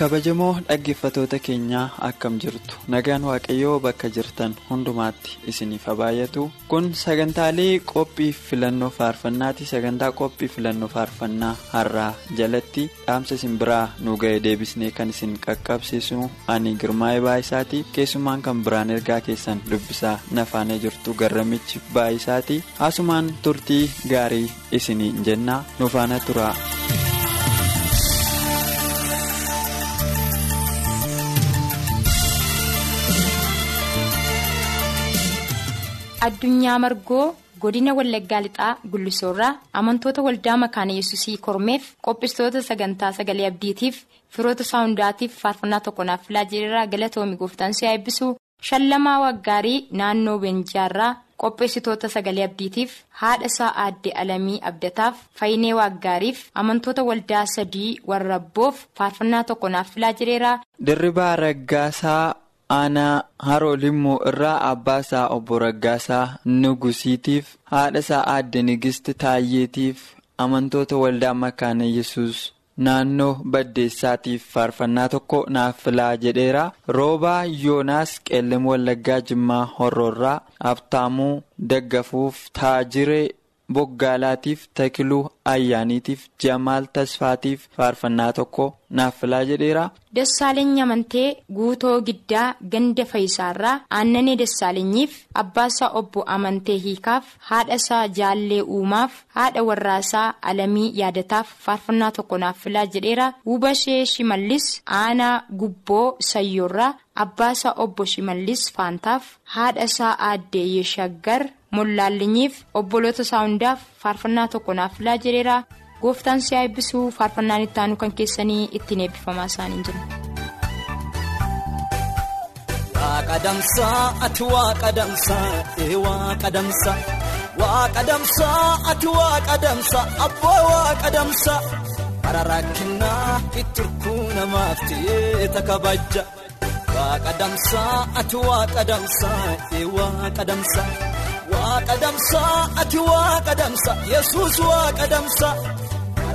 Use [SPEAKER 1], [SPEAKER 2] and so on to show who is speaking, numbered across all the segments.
[SPEAKER 1] Kabajamoo dhaggeeffatoota keenyaa akkam jirtu? Nagaan waaqayyoo bakka jirtan hundumaatti isiniif haa baay'atu kun sagantaalee qophii filannoo faarfannaati. Sagantaa qophii filannoo faarfannaa har'aa jalatti dhaamsa isin biraa nu ga'e deebisnee kan isin qaqqabsiisu. Ani girmaa'ee baay'isaati keessumaan kan biraan ergaa keessan dubbisaa nafaanee jirtu garramichi baay'isaati haasumaan turtii gaarii isiniin jennaa nu faana
[SPEAKER 2] addunyaa margoo godina wallaggaa lixaa gullisoorraa amantoota waldaa makaana yesusii kormeef qophistoota sagantaa sagalee abdiitiif firoota isaa hundaatiif faarfannaa tokko naaf filaa jireerraa galatoomi gooftaan si'aa eebbisuu shallamaa waggaarii naannoo beenjaarraa qopheessitoota sagalee abdiitiif haadha isaa aadde alamii abdataaf fayyinee waggaariif amantoota waldaa sadii warra abboof faarfannaa tokko naaf filaa jireerraa.
[SPEAKER 1] dirribaa raggaasaa. Aanaa haroo limmoo irraa abbaa isaa obbo Raggaasaa Nugusiitiif haadha isaa aadde Nigist Taayyeetiif amantoota waldaa makaana yesus naannoo baddeessaatiif faarfannaa tokko naaf filaa jedheera. Roobaa yoonaas qeellam wallaggaa jimmaa horroorraa abtaamuu daggafuuf taajiree boggaalaatiif takiluu ayyaaniitiif jamaal tasfaatiif faarfannaa tokko naaf filaa jedheera.
[SPEAKER 2] Dassaaleny amantee guutoo giddaa ganda fayisaarraa aannanee dassaalenyiif abbaasaa obbo amantee hiikaaf haadhasaa jaallee uumaaf haadha warraasaa alamii yaadataaf faarfannaa tokko naaf filaa jedheera hubashee shimallis aanaa gubboo sayyoorraa abbaasaa obbo shimallis faantaaf haadhasaa aaddee yeshaggar mollaallinyiif obboloota isaa hundaaf faarfannaa tokko naaf filaa jedheera. gooftaan si'aa eebbisuu faarfannaan itti aanu kan keessanii ittiin eebbifamaa isaanii jiru.
[SPEAKER 3] Waaqa damsaa ati waaqa damsaa ee waaqa damsaa waaqa damsaa ati waaqa damsaa abbaa waaqa damsaa bara rakkinaa itti hirkuu namaaf ta'ee kabajja waaqa damsaa ati waaqa damsaa ee waaqa damsaa waaqa damsaa ati waaqa damsaa yesuus waaqa damsaa.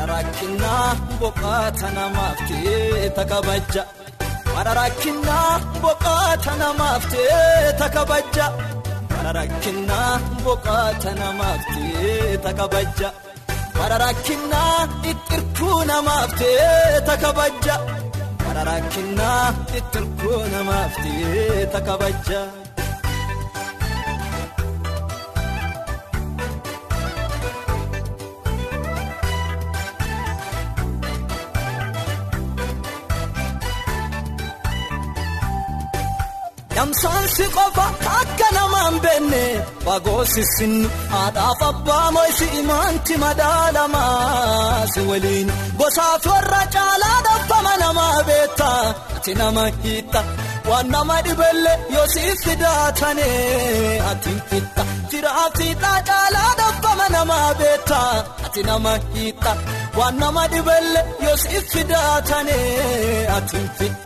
[SPEAKER 3] Rakkinaa boqaata namaaf ta'ee kabajja Bara rakkinaa boqaata namaaf ta'ee kabajja Bara rakkinaa boqaata namaaf ta'ee kabajja Bara rakkinaa ittirkuu namaaf ta'ee kabajja Bara rakkinaa ittirkuu namaaf ta'ee kabajja. Damsaansi qofa akka namaan beenne fagoo sissinnu haadhaaf abbaa moo'isi imaanti madaalamaa si waliin. Gosaaf warra caalaa dhaffama namaa beekta ati nama hiitta waan nama dhibelle yoo siif fidaatane. Ati fitta firaa fiixaa caalaa dhaffama namaa beekta ati nama hiitta waan nama dhibelle yoo siif fidaatane. Ati fitta.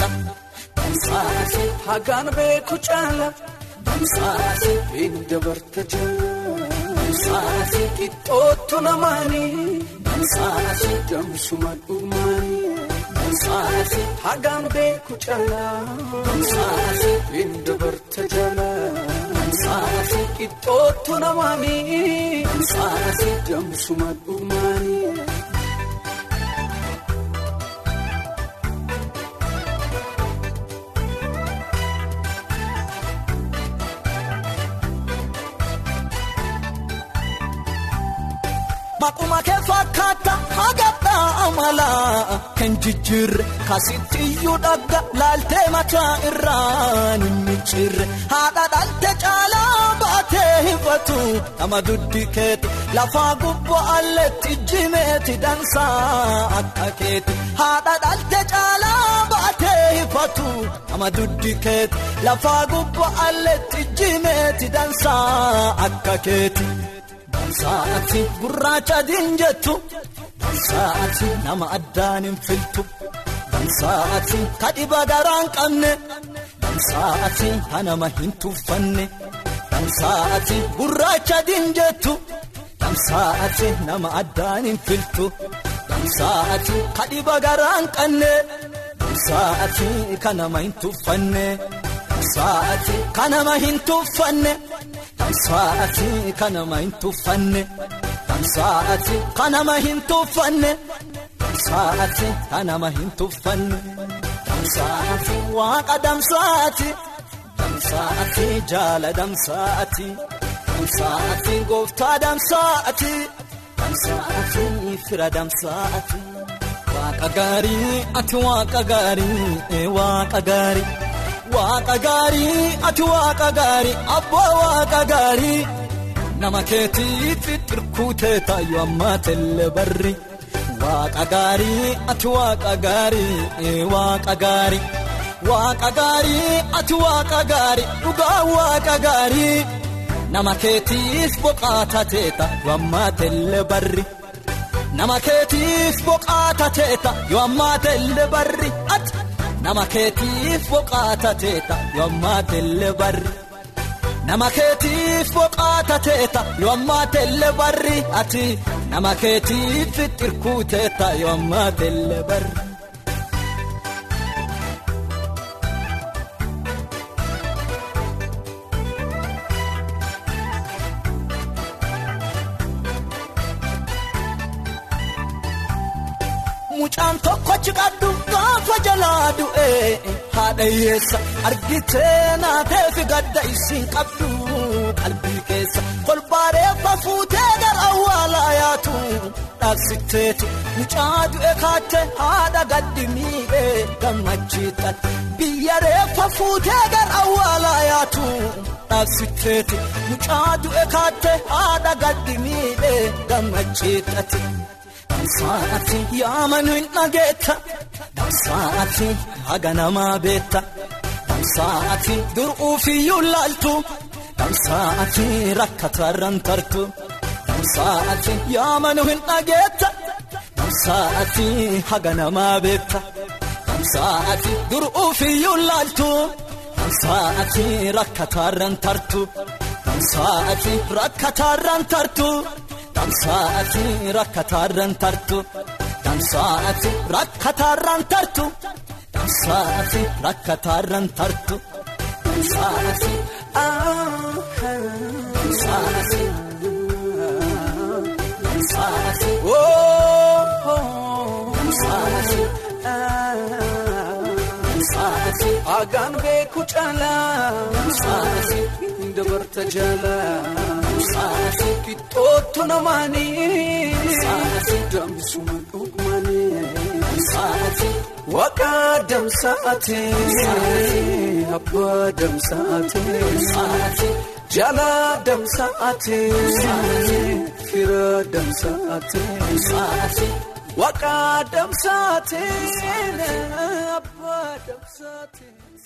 [SPEAKER 3] Damsaasi hagaan beeku caala damsaasi beekda barta jala damsaasi qixxootu namaani damsaasi damsuma dhumaani damsaasi hagaan beeku caala damsaasi beekda barta jala damsaasi qixxootu namaani damsaasi damsuma dhumaani. Akka hin jijjiirre kasitti iyyuu dhagga laaltee mataa irraan hin micciirre haadha dhalte caalaa baatee hifatu nama duddi keeti lafaa gubbaa alleetti jimeeti dansaa akka keeti haadha dhalte caalaa baatee hifatu nama duddi keeti lafaa gubbaa alleetti jimeeti dansaa akka keeti. Dansaati gurraacha diinjettu dansaati nama addaan hin filtu. Dansaati kadhiba garaan qabne dansaati kanama hin tuffanne. Dansaati gurraacha diinjettu dansaati nama addaan hin filtu. Dansaati kadhiba garaan qabne dansaati kanama hin tuffanne. Dansaati kanama hin tuffanne. Dansaati kanama hin tuffanne dansaati kanama hin tuffanne dansaati kanama hin tuffanne dansaati waaqa damsaati damsaati jaala damsaati damsaati gooftaa damsaati damsaati fira damsaati waaqa gaarii ati waaqa gaarii waaqa gaarii. Waaqa gaarii ati waaqa gaarii abbaa waaqa gaarii nama keetiitti xirkuutee taayyo ammaa telle barri. Waaqa gaarii ati waaqa gaarii waaqa gaarii. Waaqa gaarii ati waaqa gaarii dhugaa waaqa gaarii. Nama keetiif boqaata teeta yoo ammaa telle barri. Nama keetiif boqaata teeta yoo ammaa telle barri. Ati. Nama keetiif boqaata teeta yoo ammaa telle barri. Nama keetiif boqaata teeta yoo ammaa telle barri ati. Nama keetiif xirkuu teeta yoo ammaa telle barri. Mucaan tokkochi qaddu gaafa jalaa du'ee haadha hiyyeessa argitee naateefi gadda isiin qabdu. Qalbii keessa kolbaareeffa fuutee gara awwaalaa yaatu. Dhaabsitteetu mucaa du'e kaatte haadha gaddi miidhee gammachiidhaan biyya reeffa fuutee gara awwaalaa yaatu. Dhaabsitteetu mucaa du'e kaatte haadha gaddi miidhee gammachiidhaati. Dansaati yaamanu hin dhageetta. Dansaati haga namaa beetta. Dansaati dur'uufiyyuu laaltu dansaati rakkatarran tartu. Dansaati yaamanu hin dhageetta. Dansaati haga namaa beetta. Dansaati dur'uufiyyuu laaltu dansaati rakkatarran tartu. Dansaati rakkatarran tartu. Dansaati rakkatarran tartu dansaati rakkatarran tartu dansaati rakkatarran tartu dansaati dansaati dansaati dansaati dansaati
[SPEAKER 4] Agaan beeku caalaa
[SPEAKER 3] dansaati
[SPEAKER 4] dabarta jaalaa
[SPEAKER 3] Saati.
[SPEAKER 4] dambisuma dhugmanii
[SPEAKER 3] dansaati
[SPEAKER 4] waaqa damsaatee abbaa
[SPEAKER 3] dansaati
[SPEAKER 4] jala damsaatee fira
[SPEAKER 3] dansaati.
[SPEAKER 4] waaqa damsaatee.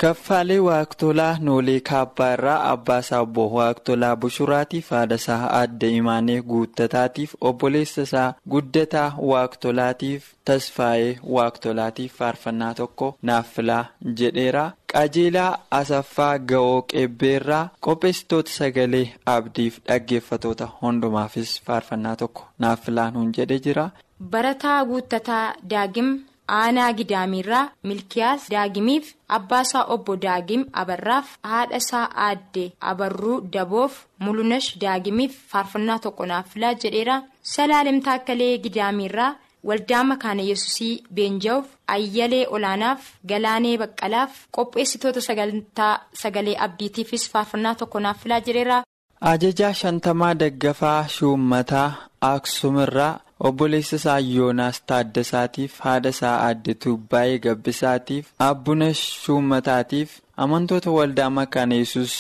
[SPEAKER 1] Kaffaalee Waaqtolaa Noolee Kaabbaa irraa Abbaasaa Obbo Waaqtolaa Bushuraatiif haadhasaa Aadde Imaanee Guuttataatiif obboleessa isaa Guddataa Waaqtolaatiif Tasfaayee Waaqtolaatiif faarfannaa tokko naaf filaa jedheera. Qajeelaa Asaffaa Ga'oo Qeebbeerraa qopheessitoota sagalee abdiif dhaggeeffatoota hundumaafis faarfannaa tokko naaf filaa nuun jedhe jira.
[SPEAKER 2] Barataa Guuttataa Daagim Aanaa Gidaamirraa Milkiyaas Daagimiif Abbaasaa Obbo Daagim Abarraaf haadhasaa Aadde Abarruu Daboof Mulunash Daagimiif faarfannaa tokko naaf filaa jedheera. Salaalem Taakkalee Gidaamirraa Waldaa Makaana Yesusii Beenjaa'uuf Ayyalee Olaanaaf Galaanee Baqqalaaf qopheessitoota sagantaa sagalee abdiitiifis faarfannaa tokko naaf filaa jedheera.
[SPEAKER 1] Ajajaa shantamaa daggafaa shuummataa Aksumirraa obboleessa isaa Yoonaas Taaddasaatiif haadha isaa aadde Tuubbaayee Gabbisaatiif Abbuna Shumataatiif amantoota waldaa makaana yesus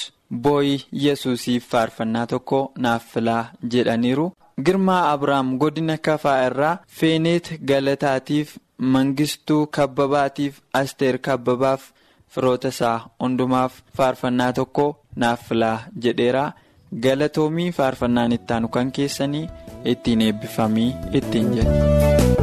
[SPEAKER 1] boo'ii yesusiif faarfannaa tokko naaf filaa jedhaniiru. Girmaa Abiraam godina kafaa irraa Feeneet Galataatiif Mangistuu Kabbabaatiif Asteer Kabbabaaf firoota isaa hundumaaf faarfannaa tokko naaf filaa jedheera. Galatoomii faarfannaan ittaanu kan keessanii ittiin eebbifamii ittiin jedhu.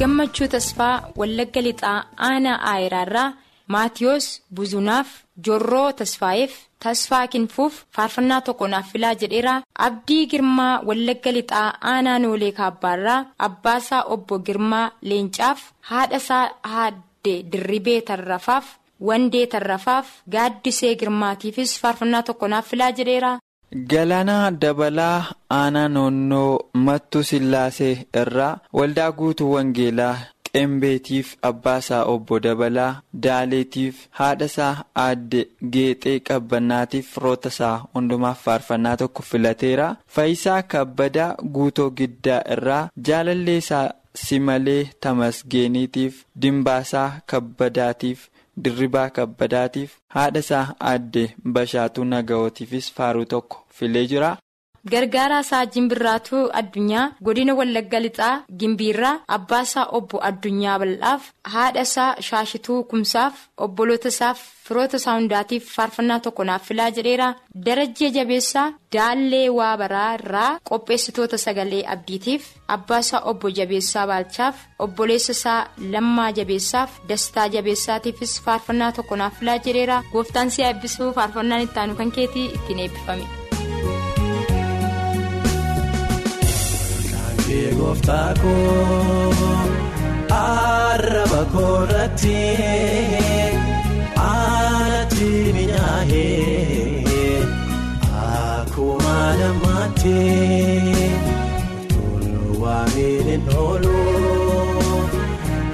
[SPEAKER 2] Gammachuu tasfaa wallagga lixaa aanaa aayiraarraa maatiyoos buzunaaf jorroo tasfaayeef tasfaa kinfuuf faarfannaa tokko naaf filaa jedheera abdii girmaa wallagga lixaa aanaa noolee kaabbaarraa abbaasaa obbo girmaa leencaaf haadhasaa haadde dirribee tarrafaaf wandee tarrafaaf gaaddisee girmaatiifis faarfannaa tokko naaf filaa jedheera.
[SPEAKER 1] Galaanaa dabalaa aanaa noonnoo mattuu sillaasee irraa waldaa guutuu wangeelaa qembeetiif abbaasaa obbo dabalaa daaleetiif haadhasaa aadde geexee qabbanaatiif firootasaa hundumaaf faarfannaa tokko filateera faayisaa kabbadaa guutoo giddaa irraa jaalalleesaa simalee tamasgeeniitiif dimbaasaa kabbadaatiif. Dirribaa kabbadaatiif haadha isaa aadde bashaatuu naga'ootiifis faaruu tokko filee jira.
[SPEAKER 2] Gargaaraa isaa Jimbirraatuu Addunyaa godina Wallagga Lixaa Gimbiirraa Abbaasaa obbo Addunyaa Bal'aaf haadha isaa Shaashituu Kumsaaf obboloota isaaf firoota isaa hundaatiif faarfannaa tokko naaf filaa jedheera. Darajjee Jabeessaa Daallee Waabaraa irraa qopheessitoota sagalee abdiitiif Abbaasaa obbo Jabeessaa Baalchaaf obboleessa isaa Lammaa Jabeessaaf Dastaa Jabeessaatiifis faarfannaa tokko naaf filaa jedheera. Gooftaan si eebbisuu faarfannaan itti aanu kan keetii ittiin eebbifame.
[SPEAKER 4] Gooftaa koo arraba koorratti aanatti minyaa'ee akkuma namaatti toluu waamiin oolu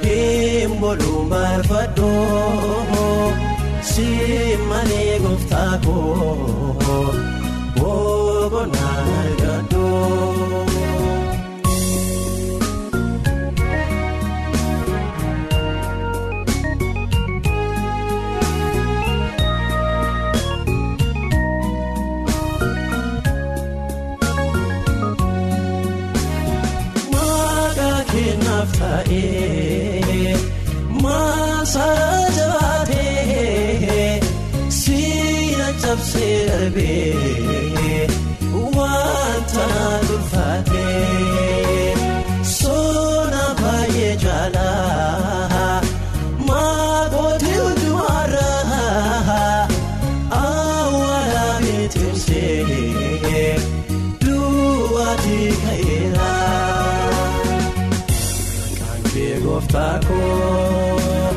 [SPEAKER 4] hin boluun barbaadoo si malee gooftaa koo darbee wanta durfaatee soona baay'ee jaalaa maakooti hundumarraa awwaala beeksisee duwwaati ka'eera. Gooftaa koo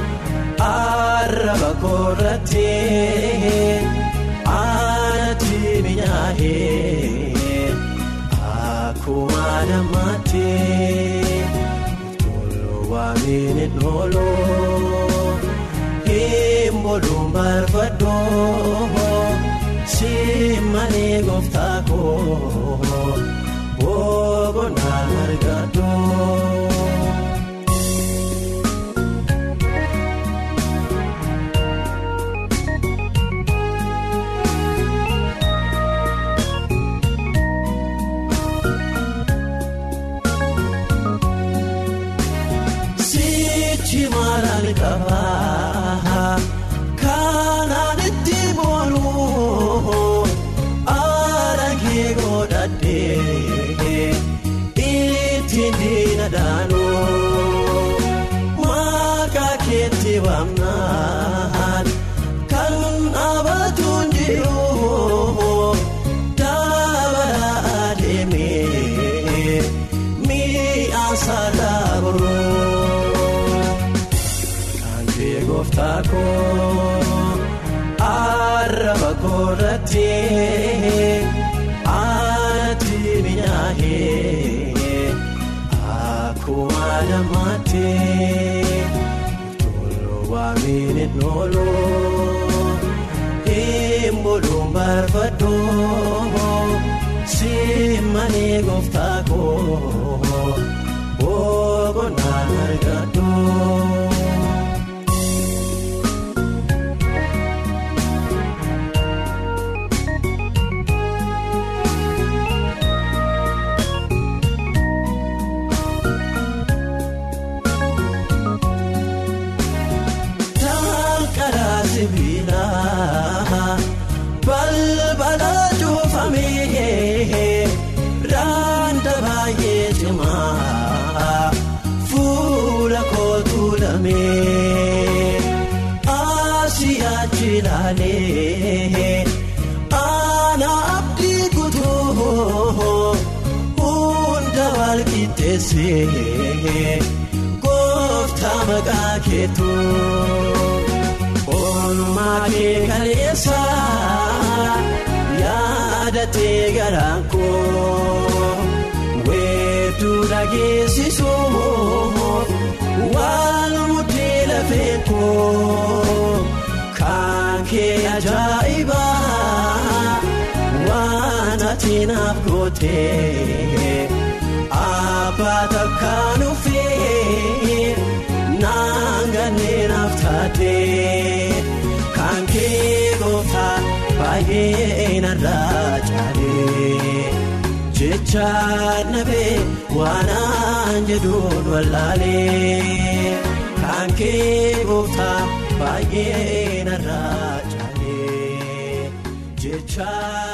[SPEAKER 4] arraba koorratti toluu waamiin oolu hin boluun barbaadoo si malee gooftaa koo malee weedduu dhageessisuuf waan mudhii lafee koo kan kee ajaa'iba waan ati naaf gootee abbaa takkaan ufee naangannee naaf taatee kan kee gooftaa baay'ee narraa jecha nabee waanaan jedhuun wallaalee kan kee gooftaa baay'ee narraa caalee jecha nabee.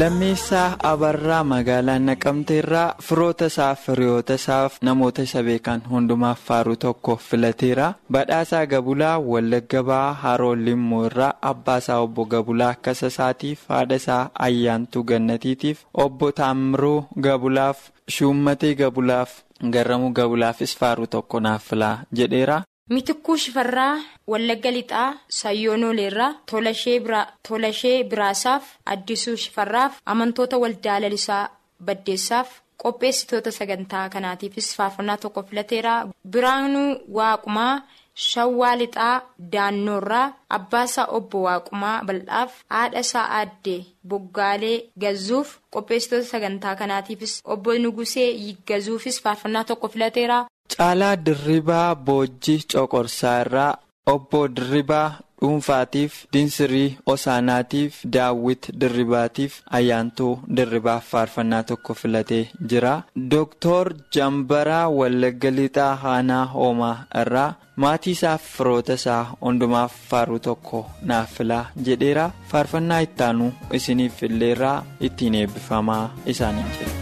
[SPEAKER 1] Lammeessaa Abarraa magaalaa Naqamteerraa firoota isaaf firiyoota isaaf namoota isa beekan hundumaaf faaruu tokko filateera. Badhaasaa Gabulaa Wallagga Bahaa Haroo Limmoo irraa abbaa isaa obbo Gabulaa akkasa isaatiif haadha isaa Ayyaantuu Gannatiitiif obbo Taamiruu Gabulaaf Shummatee Gabulaaf Garramuu Gabulaafis faaruu tokko naaf filaa jedheera.
[SPEAKER 2] Mitikkuu Shifarraa Wallagga Lixaa Sayyoonoleerraa Tolashee Biraasaaf Addisuu Shifarraaf amantoota waldaa lalisaa Baddeessaaf qopheessitoota sagantaa kanaatiifis faarfannaa tokko filateera. Biraanuu Waaqumaa Shawwaa Lixaa Daannoorraa Abbaasaa Obbo Waaqumaa Bal'aaf haadhasaa Aaddee Boggaalee Gazzuuf qopheessitoota sagantaa kanaatiifis obbo Nugusee Yiggazuufis faarfannaa tokko filateera.
[SPEAKER 1] Caalaa Dirribaa Boojjii Coqorsaa irraa obbo Dirribaa dhuunfaatiif Dinsirii Osaanaatiif Daawwit Dirribaatiif Ayyaantuu Dirribaaf faarfannaa tokko filatee jira. Dooktor Jambaraa Wallagga Lixaa Haanaa Hoomaa irraa maatii isaaf firoota isaa hundumaaf faaruu tokko naaf filaa jedheera. Faarfannaa ittaanuu isiniif illeerraa ittiin eebbifamaa isaanii jira.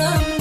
[SPEAKER 5] anlam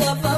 [SPEAKER 5] the